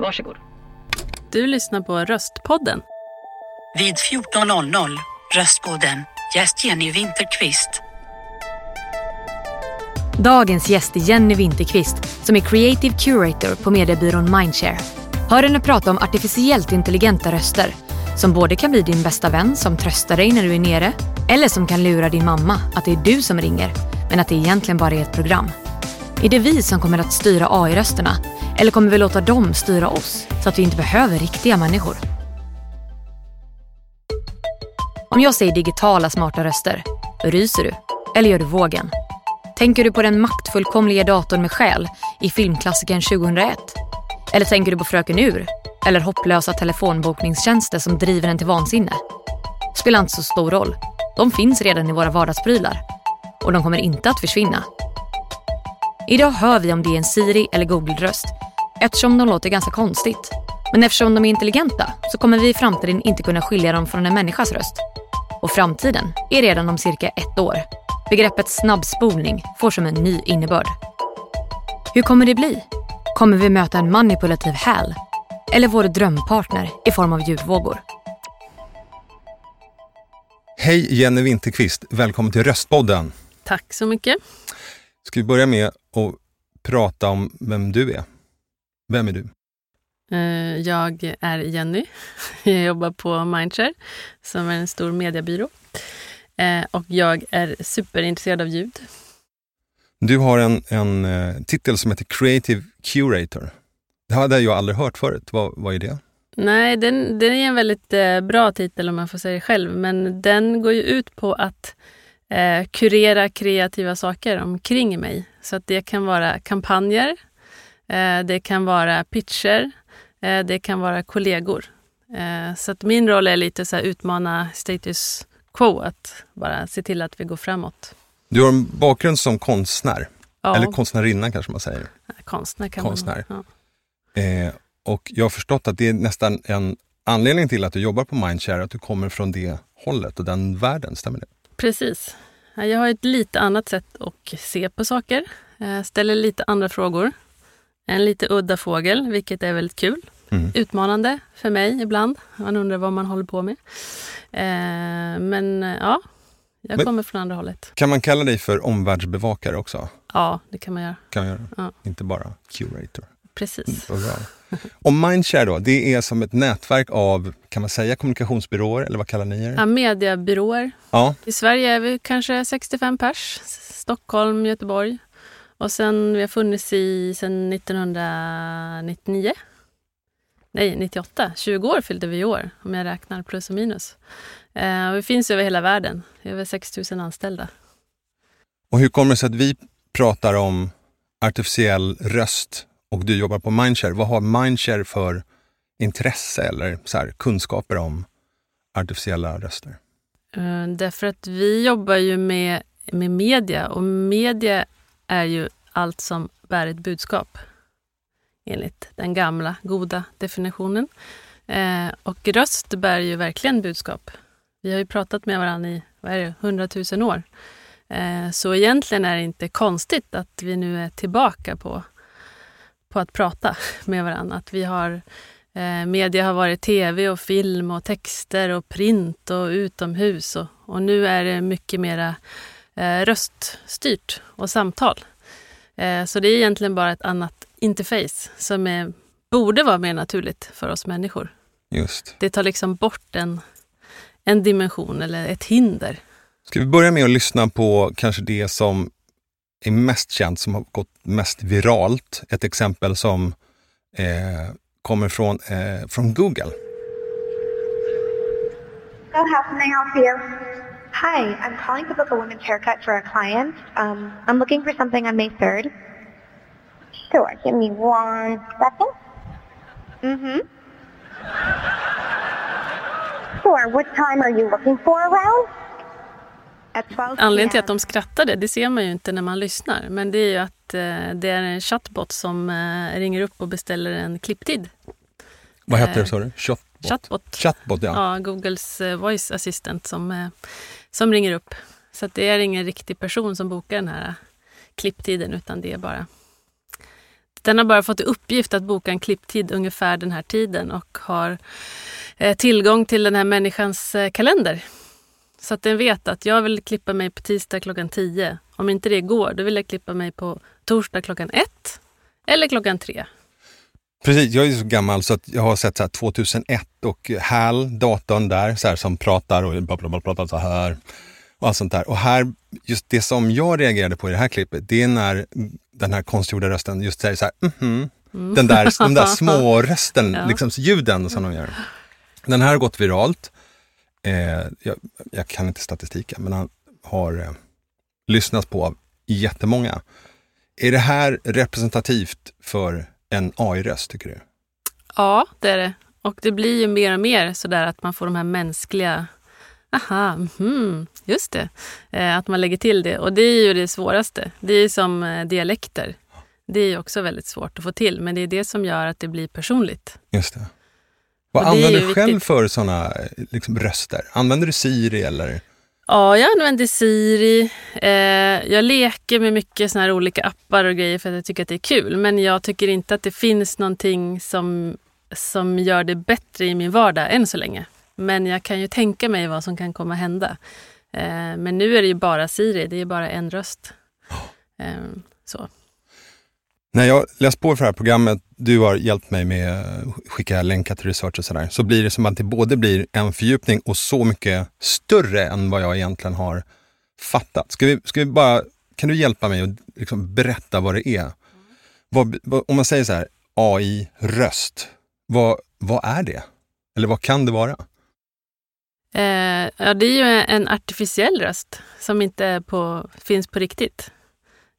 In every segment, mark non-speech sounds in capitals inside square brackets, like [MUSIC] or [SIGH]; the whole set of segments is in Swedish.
Varsågod. Du lyssnar på Röstpodden. Vid 14.00 Röstpodden. Gäst Jenny Winterqvist. Dagens gäst är Jenny Winterqvist som är Creative Curator på mediebyrån Mindshare. Hör henne prata om artificiellt intelligenta röster som både kan bli din bästa vän som tröstar dig när du är nere eller som kan lura din mamma att det är du som ringer men att det egentligen bara är ett program. Är det vi som kommer att styra AI-rösterna eller kommer vi låta dem styra oss så att vi inte behöver riktiga människor? Om jag säger digitala smarta röster, ryser du? Eller gör du vågen? Tänker du på den maktfullkomliga datorn med själ i filmklassikern 2001? Eller tänker du på Fröken Ur? Eller hopplösa telefonbokningstjänster som driver en till vansinne? Spelar inte så stor roll. De finns redan i våra vardagsprylar. Och de kommer inte att försvinna. Idag hör vi om det är en Siri eller Google-röst eftersom de låter ganska konstigt. Men eftersom de är intelligenta så kommer vi i framtiden inte kunna skilja dem från en människas röst. Och framtiden är redan om cirka ett år. Begreppet snabbspolning får som en ny innebörd. Hur kommer det bli? Kommer vi möta en manipulativ HAL? Eller vår drömpartner i form av ljudvågor? Hej Jenny Winterqvist, välkommen till Röstpodden. Tack så mycket. Ska vi börja med att prata om vem du är? Vem är du? Eh, Jag är Jenny. [LAUGHS] Jag jobbar på Mindshare som är en stor mediebyrå. Eh, Och jag är superintresserad av ljud. Du har en, en eh, titel som heter Creative Curator. Det hade jag aldrig hört förut. Vad, vad är det? Nej, den, den är en väldigt bra titel om man får säga det själv, men den går ju ut på att eh, kurera kreativa saker omkring mig. Så att det kan vara kampanjer, det kan vara pitcher, eh, det kan vara kollegor. Eh, så att min roll är lite så utmana status quo, att bara se till att vi går framåt. Du har en bakgrund som konstnär, Ja, eller konstnärinna kanske man säger. konstnär kan konstnär. man ja. Eh, och jag har förstått att det är nästan en anledning till att du jobbar på Mindshare, att du kommer från det hållet och den världen, stämmer det? Precis. Ja, Jag har ett lite annat sätt att se på saker. Jag ställer lite andra frågor. En lite udda fågel, vilket är väldigt kul. Mm. Utmanande för mig ibland. Man undrar vad man håller på med. Eh, men eh, ja, jag Men- kommer från andra hållet. Kan man kalla dig för omvärldsbevakare också? Ja, det kan man göra. Kan man göra? Ja. Inte bara curator. Precis. Bra. Och Mindshare då, det är som ett nätverk av, kan man säga kommunikationsbyråer eller vad kallar ni er? Ja, mediebyråer. Ja, I Sverige är vi kanske 65 pers. Stockholm, Göteborg. Och sen, vi har funnits i sedan 1999. Nej, 98. 20 år fyllde vi i år, om jag räknar plus och minus. Eh, och vi finns över hela världen. Över 6 000 anställda. och hur kommer det sig att vi pratar om artificiell röst och du jobbar på Mindshare? Vad har Mindshare för intresse eller så här, kunskaper om artificiella röster? Eh, därför att vi jobbar ju med, med media och media är ju allt som bär ett budskap enligt den gamla goda definitionen. Eh, och röst bär ju verkligen budskap. Vi har ju pratat med varandra i vad är det, 100 000 år. Eh, så egentligen är det inte konstigt att vi nu är tillbaka på, på att prata [LAUGHS] med varandra. Att vi har Eh, media har varit tv och film och texter och print och utomhus och, och nu är det mycket mera eh, röststyrt och samtal. Eh, så det är egentligen bara ett annat interface som är, borde vara mer naturligt för oss människor. Just. Det tar liksom bort en, en dimension eller ett hinder. Ska vi börja med att lyssna på kanske det som är mest känt, som har gått mest viralt. Ett exempel som eh, kommer från, eh, från Google. Help you? Hi, I'm calling to book a women's haircut for a client. Um, I'm looking for something on May 3rd. Sure, give me one second. Mm-hmm. Sure, what time are you looking for around? At 12 Anledningen till att de skrattade, det ser man ju inte när man lyssnar. Men det är ju att eh, det är en chatbot som eh, ringer upp och beställer en klipptid. Vad heter Eh, det sa du? Chatbot? Chatbot. Chatbot, ja. Ja, Googles eh, voice assistant som, eh, som ringer upp. Så att det är ingen riktig person som bokar den här klipptiden utan det är bara den har bara fått i uppgift att boka en klipptid ungefär den här tiden och har eh, tillgång till den här människans eh, kalender. Så att den vet att jag vill klippa mig på tisdag klockan 10. Om inte det går, då vill jag klippa mig på torsdag klockan 1 eller klockan 3. Precis, jag är så gammal så att jag har sett så här 2001 och HAL, datorn där, så här, som pratar och pratar så här och allt sånt där. Och här, just det som jag reagerade på i det här klippet, det är när den här konstgjorda rösten just säger så här, mhm, mm. den där, den där små [LAUGHS] rösten, ja. liksom ljuden som de gör. Den här har gått viralt. Eh, jag, jag, kan inte statistiken, men han har eh, lyssnats på av jättemånga. Är det här representativt för en AI-röst, tycker du? Ja, det är det. Och det blir ju mer och mer sådär att man får de här mänskliga Aha, mm, just det. Eh, att man lägger till det. Och det är ju det svåraste. Det är som eh, dialekter. Det är också väldigt svårt att få till, men det är det som gör att det blir personligt. Just det. Vad använder du själv för sådana liksom, röster? Använder du Siri eller? Ja, jag använder Siri. Eh, jag leker med mycket såna här olika appar och grejer för att jag tycker att det är kul. Men jag tycker inte att det finns någonting som, som gör det bättre i min vardag än så länge. Men jag kan ju tänka mig vad som kan komma hända. Eh, men nu är det ju bara Siri, det är bara en röst. [GASPS] Eh, så. När jag läst på för det här programmet, du har hjälpt mig med att skicka länkar till research och sådär, så blir det som att det både blir en fördjupning och så mycket större än vad jag egentligen har fattat. Ska vi, ska vi bara, kan du hjälpa mig att liksom berätta vad det är? Vad, vad, om man säger så här, AI-röst, vad, vad är det? Eller vad kan det vara? Eh, ja, det är ju en artificiell röst som inte på, finns på riktigt.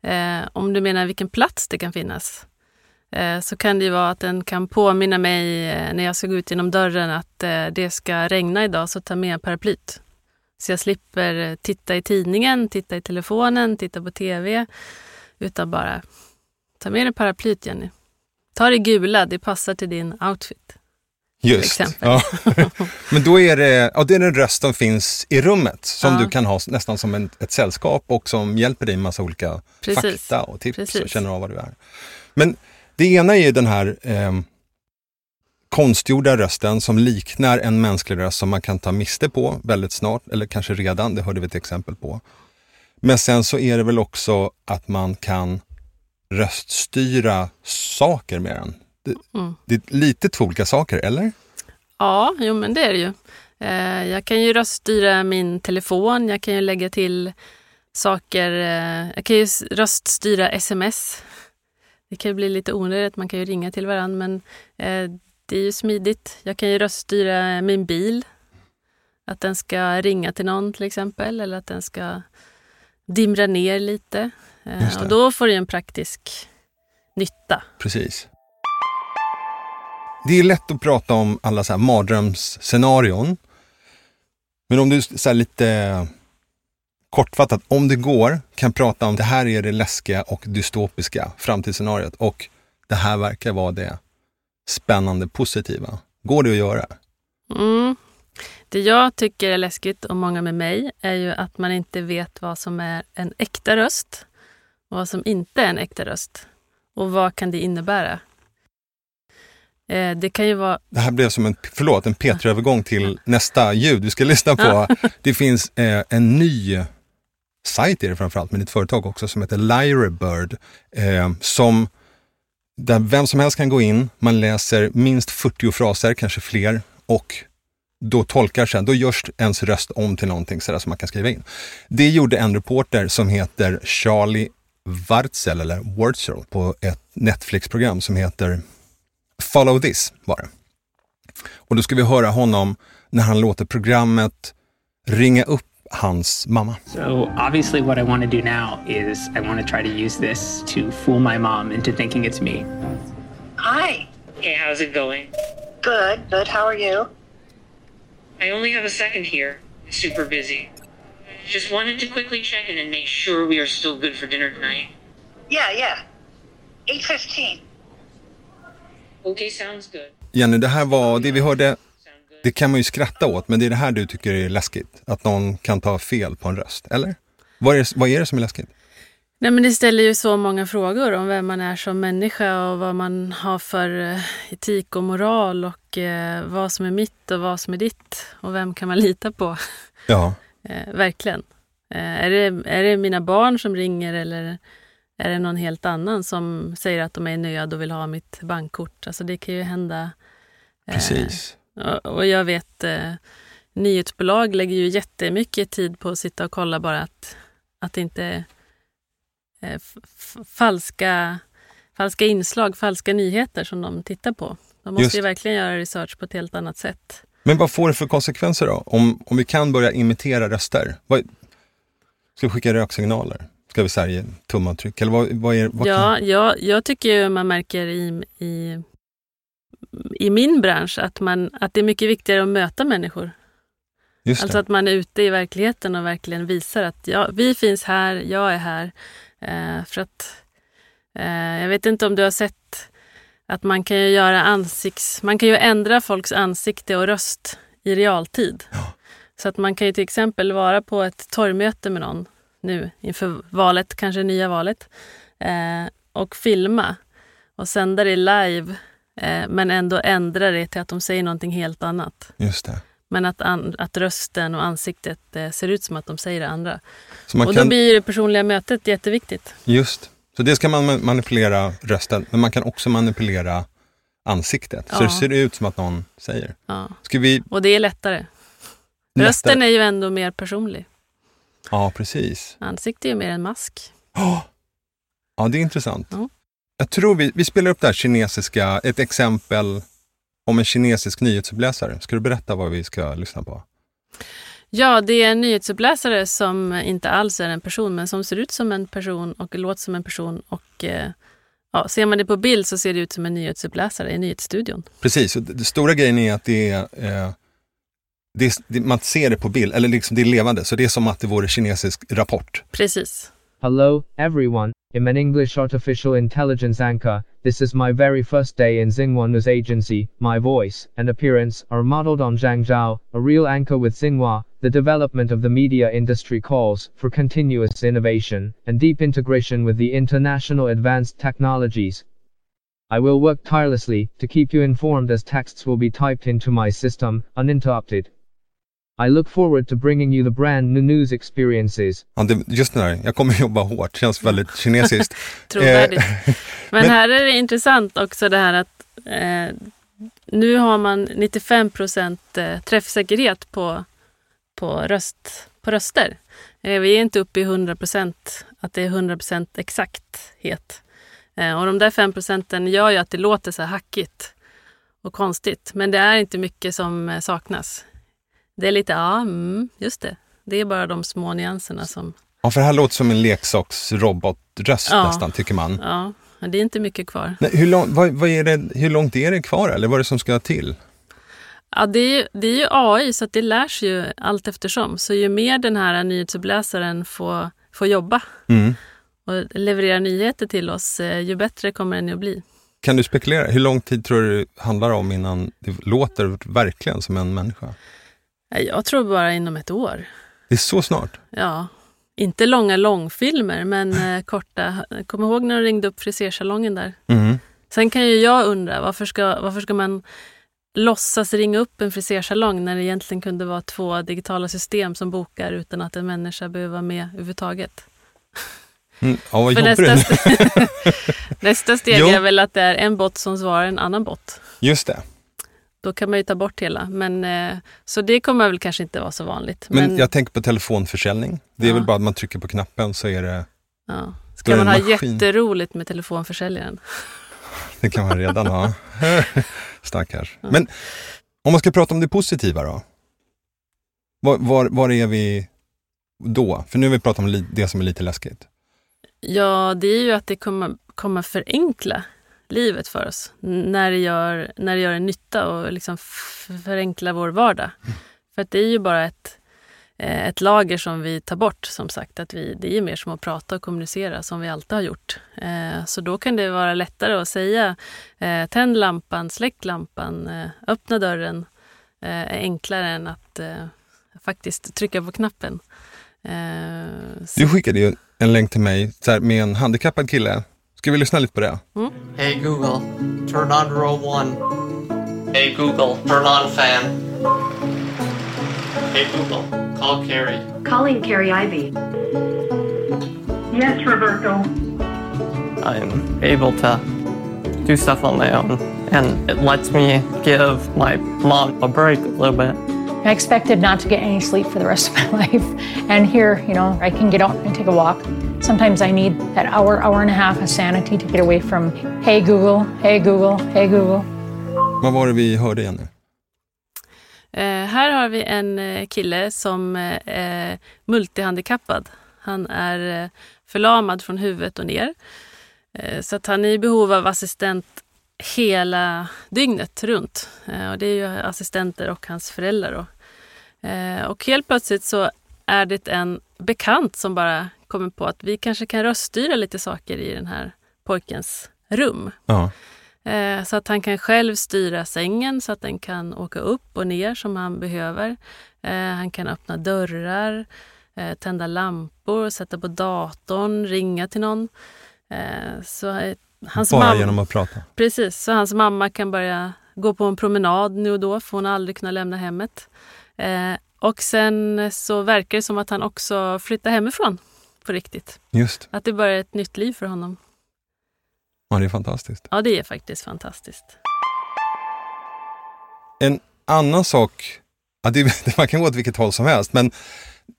Eh, om du menar vilken plats det kan finnas, så kan det ju vara att den kan påminna mig eh, när jag ska gå ut genom dörren att eh, det ska regna idag, så ta med paraplyt. Så jag slipper eh, titta i tidningen, titta i telefonen, titta på TV, utan bara ta med dig paraplyt, Jenny. Ta det gula, det passar till din outfit. Just, ja. [LAUGHS] Men då är det, ja, det är en röst som finns i rummet som ja. du kan ha nästan som en, ett sällskap och som hjälper dig med massa olika Precis. fakta och tips Precis. och känner av vad du är. Men det ena är ju den här eh, konstgjorda rösten som liknar en mänsklig röst som man kan ta miste på väldigt snart, eller kanske redan, det hörde vi ett exempel på. Men sen så är det väl också att man kan röststyra saker med den. Det, mm. det är lite två olika saker, eller? Ja, jo men det är det ju. Eh, jag kan ju röststyra min telefon, jag kan ju lägga till saker, eh, jag kan ju röststyra sms. Det kan ju bli lite onödigt, man kan ju ringa till varandra men eh, det är ju smidigt. Jag kan ju röststyra min bil. Att den ska ringa till någon till exempel eller att den ska dimra ner lite. Och då får det en praktisk nytta. Precis. Det är lätt att prata om alla så här mardrömsscenarion. Men om du så lite kortfattat, om det går, kan prata om det här är det läskiga och dystopiska framtidsscenariot och det här verkar vara det spännande positiva. Går det att göra? Mm. Det jag tycker är läskigt och många med mig är ju att man inte vet vad som är en äkta röst och vad som inte är en äkta röst. Och vad kan det innebära? Eh, det kan ju vara... Det här blev som en, förlåt, en P3-övergång till nästa ljud vi ska lyssna på. Det finns eh, en ny sajt är det framförallt, men ett företag också som heter Lyrebird. Eh, som, där vem som helst kan gå in, man läser minst 40 fraser, kanske fler, och då tolkar sen, då görs ens röst om till någonting sådär som man kan skriva in. Det gjorde en reporter som heter Charlie Wartzel, eller Wurzel, på ett Netflix-program som heter Follow this var det. Och då ska vi höra honom när han låter programmet ringa upp hans mamma. So obviously what I want to do now is I want to try to use this to fool my mom into thinking it's me. Hi. Hey, how's it going? Good, good. How are you? I only have a second here. Super busy. Just wanted to quickly check in and make sure we are still good for dinner tonight. Yeah, yeah. 8.15. Okay, sounds good. Jenny, det här var, det vi hörde, det kan man ju skratta åt, men det är det här du tycker är läskigt? Att någon kan ta fel på en röst, eller? Vad är, vad är det som är läskigt? Nej, men det ställer ju så många frågor om vem man är som människa och vad man har för eh, etik och moral och eh, vad som är mitt och vad som är ditt och vem kan man lita på? [LAUGHS] Ja, Eh, verkligen. Eh, är, det, är det mina barn som ringer eller är det någon helt annan som säger att de är i nöd och vill ha mitt bankkort? Alltså det kan ju hända. eh, precis. Och, jag vet, eh, nyhetsbolag lägger ju jättemycket tid på att sitta och kolla bara att, att inte eh, falska, falska inslag, falska nyheter som de tittar på. De måste Just. ju verkligen göra research på ett helt annat sätt. Men vad får det för konsekvenser då? Om, om vi kan börja imitera röster? Vad, ska vi skicka röksignaler? Ska vi säga tumavtryck? Eller vad, vad är vad Ja, kan, jag, jag tycker ju man märker i, i, i min bransch att, man, att det är mycket viktigare att möta människor. Just Alltså det. att man är ute i verkligheten och verkligen visar att ja, vi finns här, jag är här. Eh, för att eh, jag vet inte om du har sett att man kan ju göra ansikts... Man kan ju ändra folks ansikte och röst i realtid. Så att man kan ju till exempel vara på ett torgmöte med någon nu inför valet, kanske nya valet, eh, och filma och sända det live men ändå ändra det till att de säger någonting helt annat. Just det. Men att, an, att rösten och ansiktet eh, ser ut som att de säger det andra. Så man och då kan, blir det personliga mötet jätteviktigt. Just. Så det ska man ma- manipulera rösten, men man kan också manipulera ansiktet. Så Ja. det ser ut som att någon säger. Ja. Ska vi... Och det är lättare. Rösten är ju ändå mer personlig. Ja, precis. Ansiktet är ju mer en mask. Ja, det är intressant. Ja. Jag tror vi, vi spelar upp det här kinesiska, ett exempel om en kinesisk nyhetsuppläsare. Ska du berätta vad vi ska lyssna på? Ja, det är en nyhetsuppläsare som inte alls är en person, men som ser ut som en person och låter som en person. Och eh, ja, ser man det på bild så ser det ut som en nyhetsuppläsare i nyhetsstudion. Precis, och det stora grejen är att det är, eh, det är, man ser det på bild, eller liksom det är levande, så det är som att det vore kinesisk rapport. Precis. Hello, everyone. I'm an English artificial intelligence anchor. This is my very first day in Xinhua News Agency. My voice and appearance are modeled on Zhang Zhao, a real anchor with Xinhua. The development of the media industry calls for continuous innovation and deep integration with the international advanced technologies. I will work tirelessly to keep you informed as texts will be typed into my system, uninterrupted. I look forward to bringing you the brand new news experiences. Ja, det, just det där, jag kommer jobba hårt, känns väldigt kinesiskt. [LAUGHS] [LAUGHS] Trovärdigt. Eh, Men, Men- här är det intressant också det här att eh, nu har man 95 procent eh, träffsäkerhet på, på, röst, på röster. Eh, vi är inte uppe i 100 procent, att det är 100 procent exakthet. Och de där 5 procenten gör ju att det låter så här hackigt och konstigt. Men det är inte mycket som saknas. Det är lite, ja, mm, just det. Det är bara de små nyanserna som, ja, för det här låter som en leksaksrobotröst Ja. nästan, tycker man. ja, det är inte mycket kvar. Nej, hur, lång, vad, vad är det, hur långt är det kvar, eller vad är det som ska till? Ja, det är, ju, det är ju AI, så det lär sig ju allt eftersom. Så ju mer den här nyhetsuppläsaren får, får jobba Mm. och leverera nyheter till oss, eh, ju bättre kommer den ju att bli. Kan du spekulera, hur lång tid tror du det handlar om innan det låter verkligen som en människa? Ja, Jag tror bara inom ett år. Det är så snart. Ja, inte långa långfilmer, men eh, korta. Kom ihåg när de ringde upp frisersalongen där? Mm. Sen kan ju jag undra, varför ska, varför ska man låtsas ringa upp en frisersalong när det egentligen kunde vara två digitala system som bokar utan att en människa behöver vara med överhuvudtaget? Mm. Ja, vad nästa, st- [LAUGHS] nästa steg Jo. är väl att det är en bot som svarar en annan bot. Just det. Då kan man ju ta bort hela. Men, eh, så det kommer väl kanske inte vara så vanligt. Men, Men, jag tänker på telefonförsäljning. Det är Ja. väl bara att man trycker på knappen så är det, ja. Ska man ha maskin. jätteroligt med telefonförsäljaren? [LAUGHS] det kan man redan ha. [LAUGHS] Stackars. Men om man ska prata om det positiva då? Var, var, var är vi då? För nu har vi pratat om det som är lite läskigt. Ja, det är ju att det kommer, kommer förenkla livet för oss när det gör, när det gör en nytta och liksom f- förenkla vår vardag. För att det är ju bara ett, eh, ett lager som vi tar bort, som sagt. Att vi, det är mer som att prata och kommunicera som vi alltid har gjort. Eh, Så då kan det vara lättare att säga eh, tänd lampan, släck lampan, öppna dörren. är enklare än att faktiskt trycka på knappen. Du skickade ju en länk till mig med en handikappad kille. Ska vi lyssna lite på det? Hey Google, turn on row one. Hey Google, turn on fan. Hey Google, call Carrie. Calling Carrie Ivy. Yes, Roberto. I'm able to do stuff on my own, and it lets me give my mom a break a little bit. I expected not to get any sleep for the rest of my [LAUGHS] life. And here, you know, I can get out and take a walk. Sometimes I need that hour, hour and a half of sanity to get away from, hey Google, hey Google, hey Google. Vad var det vi hörde igen nu? Eh, här har vi en eh, kille som eh, är multihandikappad. Han är eh, förlamad från huvudet och ner. Eh, så att han är i behov av assistent hela dygnet runt. Eh, och det är ju assistenter och hans föräldrar. Då. Eh, och helt plötsligt så är det en bekant som bara kommer på att vi kanske kan röststyra lite saker i den här pojkens rum. Ja. Eh, Så att han kan själv styra sängen så att den kan åka upp och ner som han behöver. Eh, Han kan öppna dörrar, tända lampor, sätta på datorn, ringa till någon. Så hans Bara mamma, genom att prata. Precis, så hans mamma kan börja gå på en promenad nu och då för hon har aldrig kunnat lämna hemmet. Eh, Och sen så verkar det som att han också flyttar hemifrån på riktigt. Just. Att det börjar ett nytt liv för honom. Ja, det är fantastiskt. Ja, det är faktiskt fantastiskt. En annan sak, ja, [LAUGHS] det, man kan gå åt vilket håll som helst, men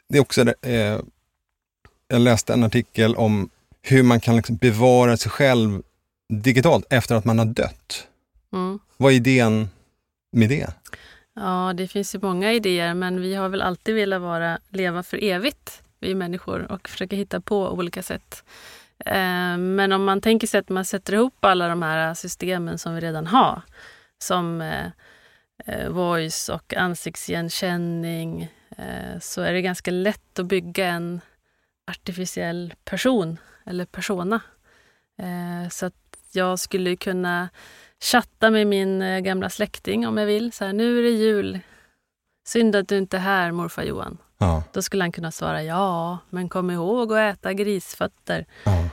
det är också, eh, jag läste en artikel om hur man kan liksom bevara sig själv digitalt efter att man har dött. Mm. Vad är idén med det? Ja, det finns ju många idéer, men vi har väl alltid velat vara, leva för evigt, vi människor, och försöka hitta på olika sätt. Eh, Men om man tänker sig att man sätter ihop alla de här systemen som vi redan har, som eh, eh, voice och ansiktsigenkänning, så är det ganska lätt att bygga en artificiell person eller persona. Så att jag skulle kunna chatta med min eh, gamla släkting om jag vill. Så här, nu är det jul. Synd att du inte är här, morfar Johan. Ja. Då skulle han kunna svara ja, men kom ihåg att äta grisfötter. Ja.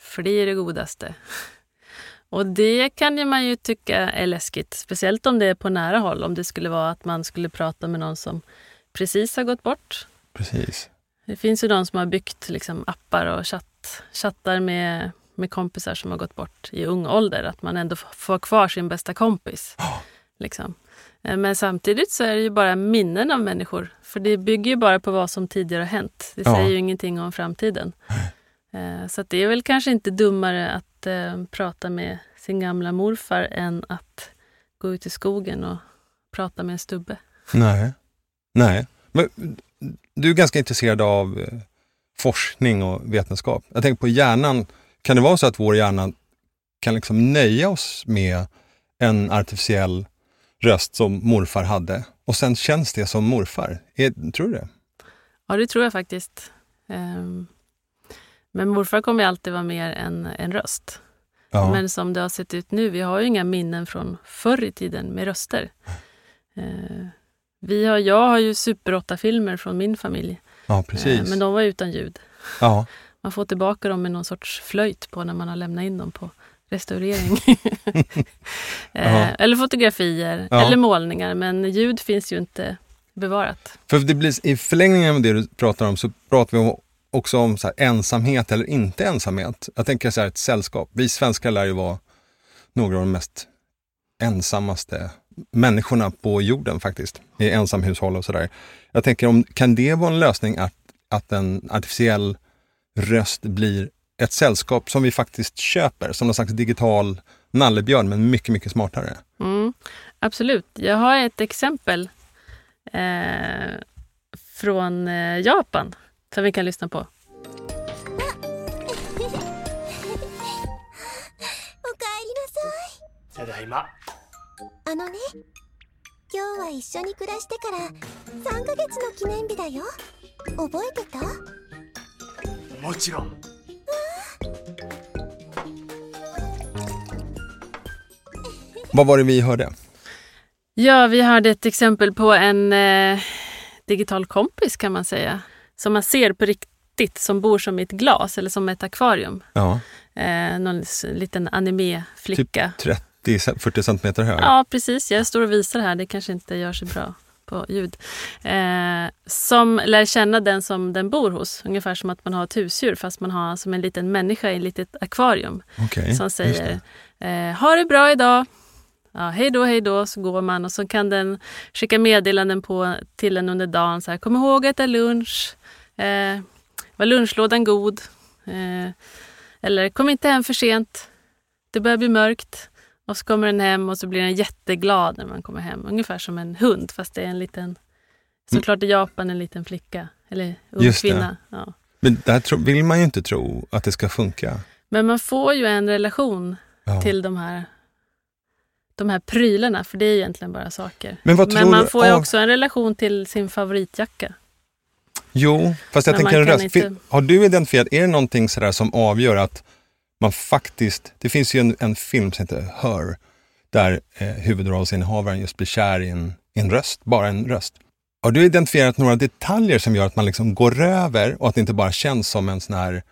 För det är det godaste. Och det kan ju man ju tycka är läskigt. Speciellt om det är på nära håll. Om det skulle vara att man skulle prata med någon som precis har gått bort. Precis. Det finns ju de som har byggt liksom, appar och chatt, chattar med, med kompisar som har gått bort i ung ålder. Att man ändå får kvar sin bästa kompis. Liksom. Eh, Men samtidigt så är det ju bara minnen av människor. För det bygger ju bara på vad som tidigare har hänt. Det säger ju ingenting om framtiden. Eh, Så det är väl kanske inte dummare att eh, prata med sin gamla morfar än att gå ut i skogen och prata med en stubbe. Nej. Nej. Men du är ganska intresserad av eh, forskning och vetenskap. Jag tänker på hjärnan. Kan det vara så att vår hjärna kan liksom nöja oss med en artificiell röst som morfar hade och sen känns det som morfar? Är, tror du det? Ja, det tror jag faktiskt. Ehm, Men morfar kommer ju alltid vara mer än en röst. Ja. Men som det har sett ut nu, vi har ju inga minnen från förr i tiden med röster. Eh, Vi har, jag har ju Super 8-filmer från min familj. Ja, Eh, precis. Men de var utan ljud. Ja. [LAUGHS] Man får tillbaka dem med någon sorts flöjt på när man har lämnat in dem på restaurering. [LAUGHS] [LAUGHS] Eh, eller fotografier, Ja. eller målningar. Men ljud finns ju inte bevarat. För det blir, i förlängningen av det du pratar om så pratar vi om- också om så här, ensamhet eller inte ensamhet. Jag tänker så här, ett sällskap. Vi svenskar lär ju vara några av de mest ensammaste människorna på jorden faktiskt. I ensamhushåll och sådär. Jag tänker, om, kan det vara en lösning att, att en artificiell röst blir ett sällskap som vi faktiskt köper, som någon slags digital nallebjörn, men mycket, mycket smartare? Mm, absolut. Jag har ett exempel eh, från eh, Japan som vi kan lyssna på. もちろん。 Vad var det vi hörde? Ja, vi hörde ett exempel på en eh, digital kompis kan man säga. Som man ser på rikt- gråttigt som bor som i ett glas eller som ett akvarium. Ja, Eh, någon s- liten animé-flicka. typ 30-40 centimeter hög. Ja, precis. Jag står och visar här. Det kanske inte gör sig bra på ljud. Eh, som lär känna den som den bor hos. Ungefär som att man har ett husdjur fast man har som en liten människa i ett litet akvarium. Okej, som säger eh, Ha det bra idag. Ja, hej då, hej då, så går man och så kan den skicka meddelanden på, till en under dagen. Så här, Kom ihåg att äta lunch. Eh, var lunchlådan god? Eh, eller kom inte hem för sent. Det börjar bli mörkt. Och så kommer den hem och så blir den jätteglad när man kommer hem. Ungefär som en hund fast det är en liten, såklart i Japan en liten flicka. Eller ung Just det. kvinna. Ja. Men där vill man ju inte tro att det ska funka. Men man får ju en relation Ja. till de här, de här prylarna, för det är egentligen bara saker. Men tror man du får ju av- också en relation till sin favoritjacka. Jo, fast jag Men tänker en röst. inte- Har du identifierat, är det någonting sådär som avgör att man faktiskt, det finns ju en, en film som heter Her, där eh, huvudrollsinnehavaren just blir kär i en, i en röst, bara en röst. Har du identifierat några detaljer som gör att man liksom går över och att det inte bara känns som en sån här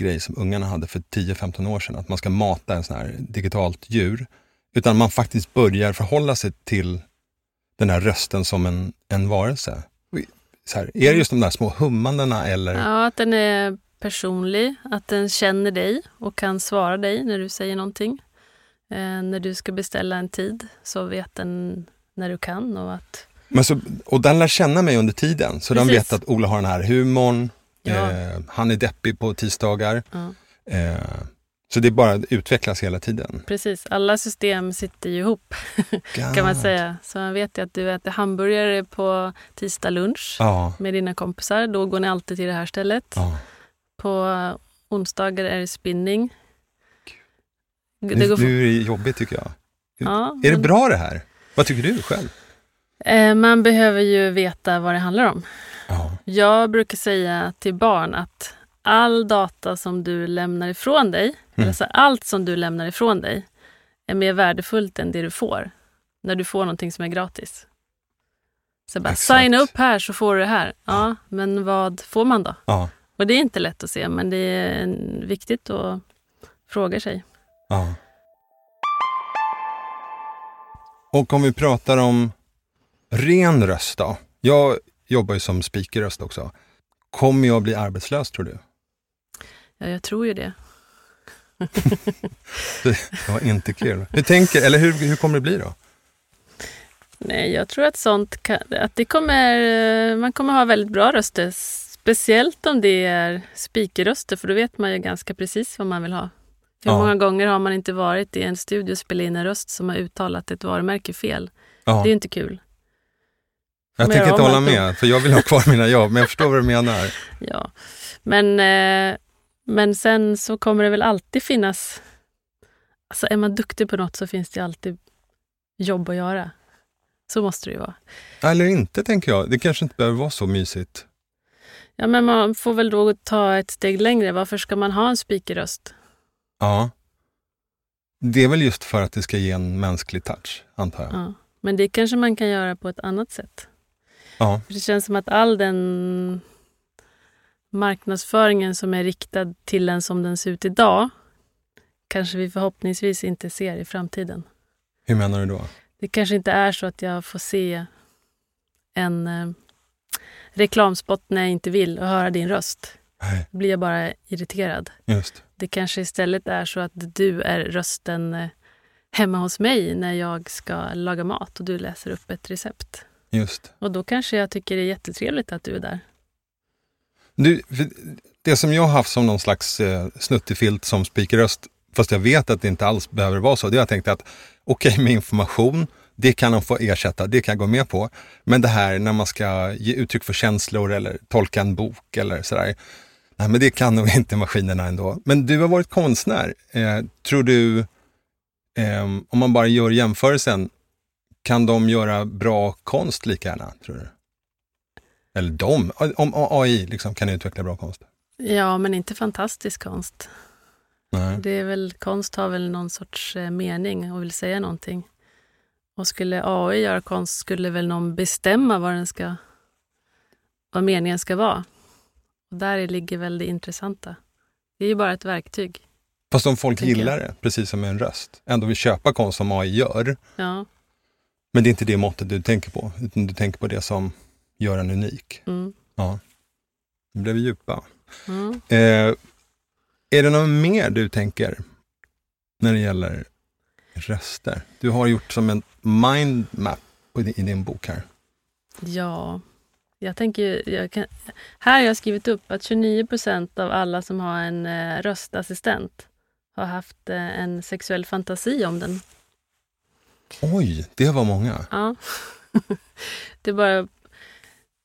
grej som ungarna hade för 10-15 år sedan, att man ska mata en sån här digitalt djur, utan man faktiskt börjar förhålla sig till den här rösten som en, en varelse. Så här, är det just de där små hummandena eller? Ja, att den är personlig, att den känner dig och kan svara dig när du säger någonting. Eh, när du ska beställa en tid så vet den när du kan och att Men så, och den lär känna mig under tiden, så den Precis. vet att Ola har den här humorn, Ja. eh, han är deppig på tisdagar. Ja. Eh, så det bara utvecklas hela tiden. Precis, alla system sitter ju ihop [LAUGHS] kan man säga. Så man vet ju att du äter hamburgare på tisdag lunch Ja. med dina kompisar. Då går ni alltid till det här stället. Ja. På onsdagar är det spinning. Nu, Det går nu är det jobbigt tycker jag. Ja, är det men- bra det här? Vad tycker du själv? Eh, Man behöver ju veta vad det handlar om. Jag brukar säga till barn att all data som du lämnar ifrån dig, Mm. alltså allt som du lämnar ifrån dig, är mer värdefullt än det du får. När du får någonting som är gratis. Så bara, Exakt. signa upp här så får du det här. Ja, men vad får man då? Ja. Och det är inte lätt att se, men det är viktigt att fråga sig. Ja. Och om vi pratar om ren röst då. Jag jobbar ju som speakerröst också. Kommer jag bli arbetslös tror du? Ja, jag tror ju det. [LAUGHS] Det var inte kul. Hur tänker, eller hur, hur kommer det bli då? Nej, jag tror att sånt kan, att det kommer, man kommer ha väldigt bra röster. Speciellt om det är speakerröster, för då vet man ju ganska precis vad man vill ha. Hur Ja. många gånger har man inte varit i en studio och spelat in en röst som har uttalat ett varumärke fel? Ja. Det är ju inte kul. Jag man tänker inte hålla med, för jag vill ha kvar mina jobb, men jag förstår vad du menar. [LAUGHS] Ja, men, eh, men sen så kommer det väl alltid finnas... Alltså är man duktig på något så finns det alltid jobb att göra. Så måste det ju vara. Eller inte, tänker jag. Det kanske inte behöver vara så mysigt. Ja, men man får väl då ta ett steg längre. Varför ska man ha en speakerröst? Ja. Det är väl just för att det ska ge en mänsklig touch, antar jag. Ja. Men det kanske man kan göra på ett annat sätt. Ja. För det känns som att all den marknadsföringen som är riktad till den som den ser ut idag kanske vi förhoppningsvis inte ser i framtiden. Hur menar du då? Det kanske inte är så att jag får se en eh, reklamspot när jag inte vill och höra din röst. Nej. Då blir jag bara irriterad. Just. Det kanske istället är så att du är rösten eh, hemma hos mig när jag ska laga mat och du läser upp ett recept. Just. Och då kanske jag tycker det är jättetrevligt att du är där. Du, det som jag har haft som någon slags eh, snuttefilt som speakerröst, fast jag vet att det inte alls behöver vara så, det har jag tänkt att okej med information, det kan de få ersätta, det kan jag gå med på. Men det här när man ska ge uttryck för känslor eller tolka en bok eller sådär, nej men det kan nog [LAUGHS] inte maskinerna ändå. Men du har varit konstnär. Eh, tror du, eh, om man bara gör jämförelsen, kan de göra bra konst lika gärna, tror du? Eller de, om AI liksom kan utveckla bra konst? Ja, men inte fantastisk konst. Nej. Det är väl, konst har väl någon sorts eh, mening och vill säga någonting. Och skulle AI göra konst skulle väl någon bestämma vad den ska, vad meningen ska vara. Och där ligger väl det intressanta. Det är ju bara ett verktyg. Fast om folk gillar det, precis som en röst, ändå vill köpa konst som AI gör, Ja. men det är inte det måttet du tänker på, utan du tänker på det som gör en unik. Mm. Ja. Nu blev vi djupa. Mm. Eh, är det något mer du tänker när det gäller röster? Du har gjort som en mindmap i din bok här. Ja, jag tänker jag kan, Här har jag skrivit upp att 29 procent av alla som har en eh, röstassistent har haft eh, en sexuell fantasi om den. Oj, det var många. Ja. [LAUGHS] det bara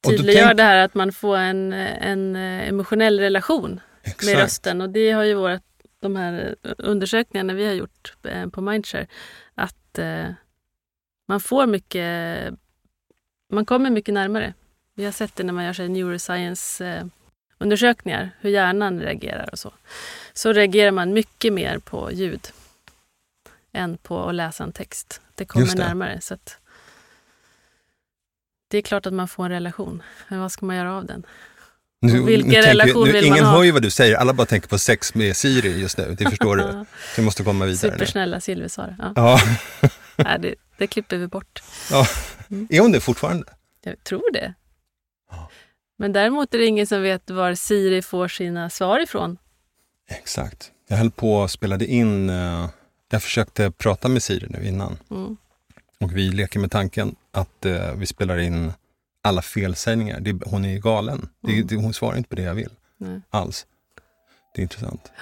tydliggör tänk- det här att man får en, en eh, emotionell relation Exakt. med rösten. Och det har ju vårat, de här eh, undersökningarna vi har gjort eh, på Mindshare, att eh, man får mycket, man kommer mycket närmare. Vi har sett det när man gör sig neuroscience eh, undersökningar, hur hjärnan reagerar och så. Så reagerar man mycket mer på ljud än på att läsa en text. Det kommer det. närmare. Så det är klart att man får en relation, men vad ska man göra av den? Nu, vilken tänker- relation nu, vill Ingen man ha? hör ju vad du säger, alla bara tänker på sex med Siri just nu, det förstår du. [LAUGHS] Vi måste komma vidare nu. Supersnälla Silversara. Ja. Ja. [LAUGHS] Nej, det, det klipper vi bort. ja. Är hon det fortfarande? Jag tror det. Men däremot är det ingen som vet var Siri får sina svar ifrån. Exakt. Jag höll på och spelade in, eh, jag försökte prata med Siri nu innan. Mm. Och vi leker med tanken att eh, vi spelar in alla felsägningar. Det, hon är galen. Det, det, hon svarar inte på det jag vill Nej. alls. Det är intressant. [GASPS]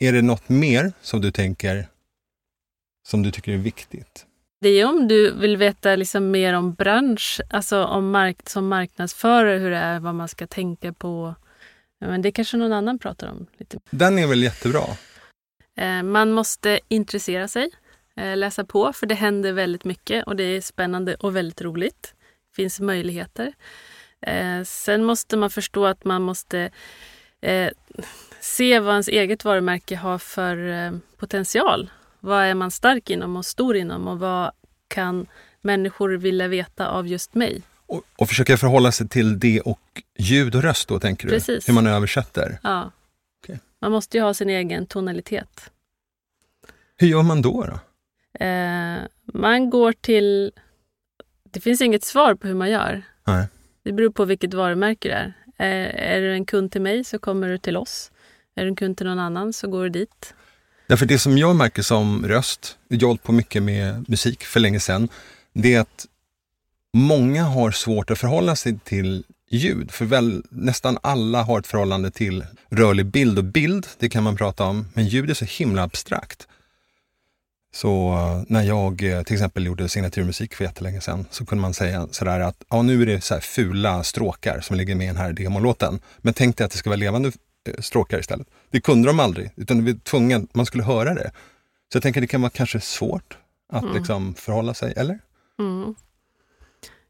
Är det något mer som du tänker som du tycker är viktigt? Det är om du vill veta liksom mer om bransch, alltså om mark som marknadsförare, hur det är, vad man ska tänka på. Men det kanske någon annan pratar om. lite. Den är väl jättebra? Eh, Man måste intressera sig, läsa på, för det händer väldigt mycket och det är spännande och väldigt roligt. Det finns möjligheter. Eh, Sen måste man förstå att man måste eh, se vad ens eget varumärke har för eh, potential. Vad är man stark inom och stor inom och vad kan människor vilja veta av just mig? Och, och försöka förhålla sig till det och ljud och röst då, tänker du? Precis. Hur man översätter. Ja. Okej. Man måste ju ha sin egen tonalitet. Hur gör man då? då? Eh, man går till... Det finns inget svar på hur man gör. Nej. Det beror på vilket varumärke det är. Eh, är du en kund till mig så kommer du till oss. Är du en kund till någon annan så går du dit. Därför det som jag märker som röst, jag har hållit på mycket med musik för länge sedan, det är att många har svårt att förhålla sig till ljud. För väl, nästan alla har ett förhållande till rörlig bild och bild, det kan man prata om, men ljud är så himla abstrakt. Så eh, när jag eh, till exempel gjorde signaturmusik för jättelänge sedan så kunde man säga sådär att ja, nu är det så här fula stråkar som ligger med i den här demolåten. Men tänk dig att det ska vara levande eh, stråkar istället. Det kunde de aldrig, utan vi var tvungen, man skulle höra det. Så jag tänker det kan vara kanske svårt att Mm. liksom förhålla sig, eller? Mm.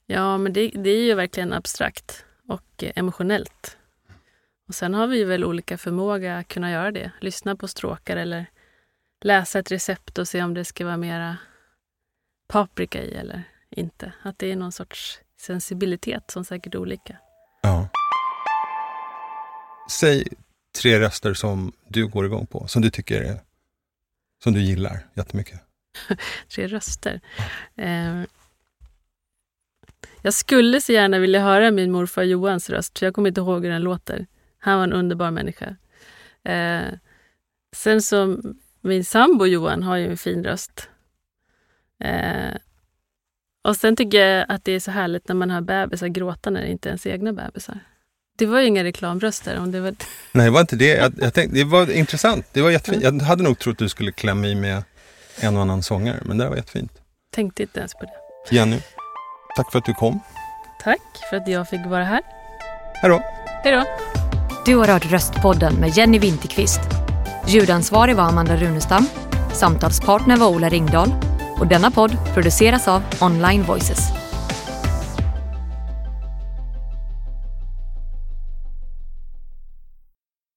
Ja, men det, det är ju verkligen abstrakt och emotionellt. Och sen har vi väl olika förmåga att kunna göra det. Lyssna på stråkar eller läsa ett recept och se om det ska vara mera paprika i eller inte. Att det är någon sorts sensibilitet som säkert är olika. Ja. Säg tre röster som du går igång på, som du tycker är, som du gillar jättemycket. [LAUGHS] Tre röster. Eh, jag skulle så gärna vilja höra min morfar Johans röst, för jag kommer inte ihåg hur den låter. Han var en underbar människa. Eh, sen så, min sambo Johan har ju en fin röst. Eh, och sen tycker jag att det är så härligt när man hör bebisar gråta när det inte är ens egna bebisar. Det var ju inga reklamröster. Om det var... Nej, det var inte det. Jag, jag tänkte, det var intressant. Det var jättefint. Jag hade nog trott att du skulle klämma i med en och annan sångare, men det där var jättefint. Tänkte inte ens på det. Jenny, tack för att du kom. Tack för att jag fick vara här. Hej då! Hej då! Du har hört Röstpodden med Jenny Winterqvist. Ljudansvarig var Amanda Runestam. Samtalspartner var Ola Ringdahl. Och denna podd produceras av Online Voices.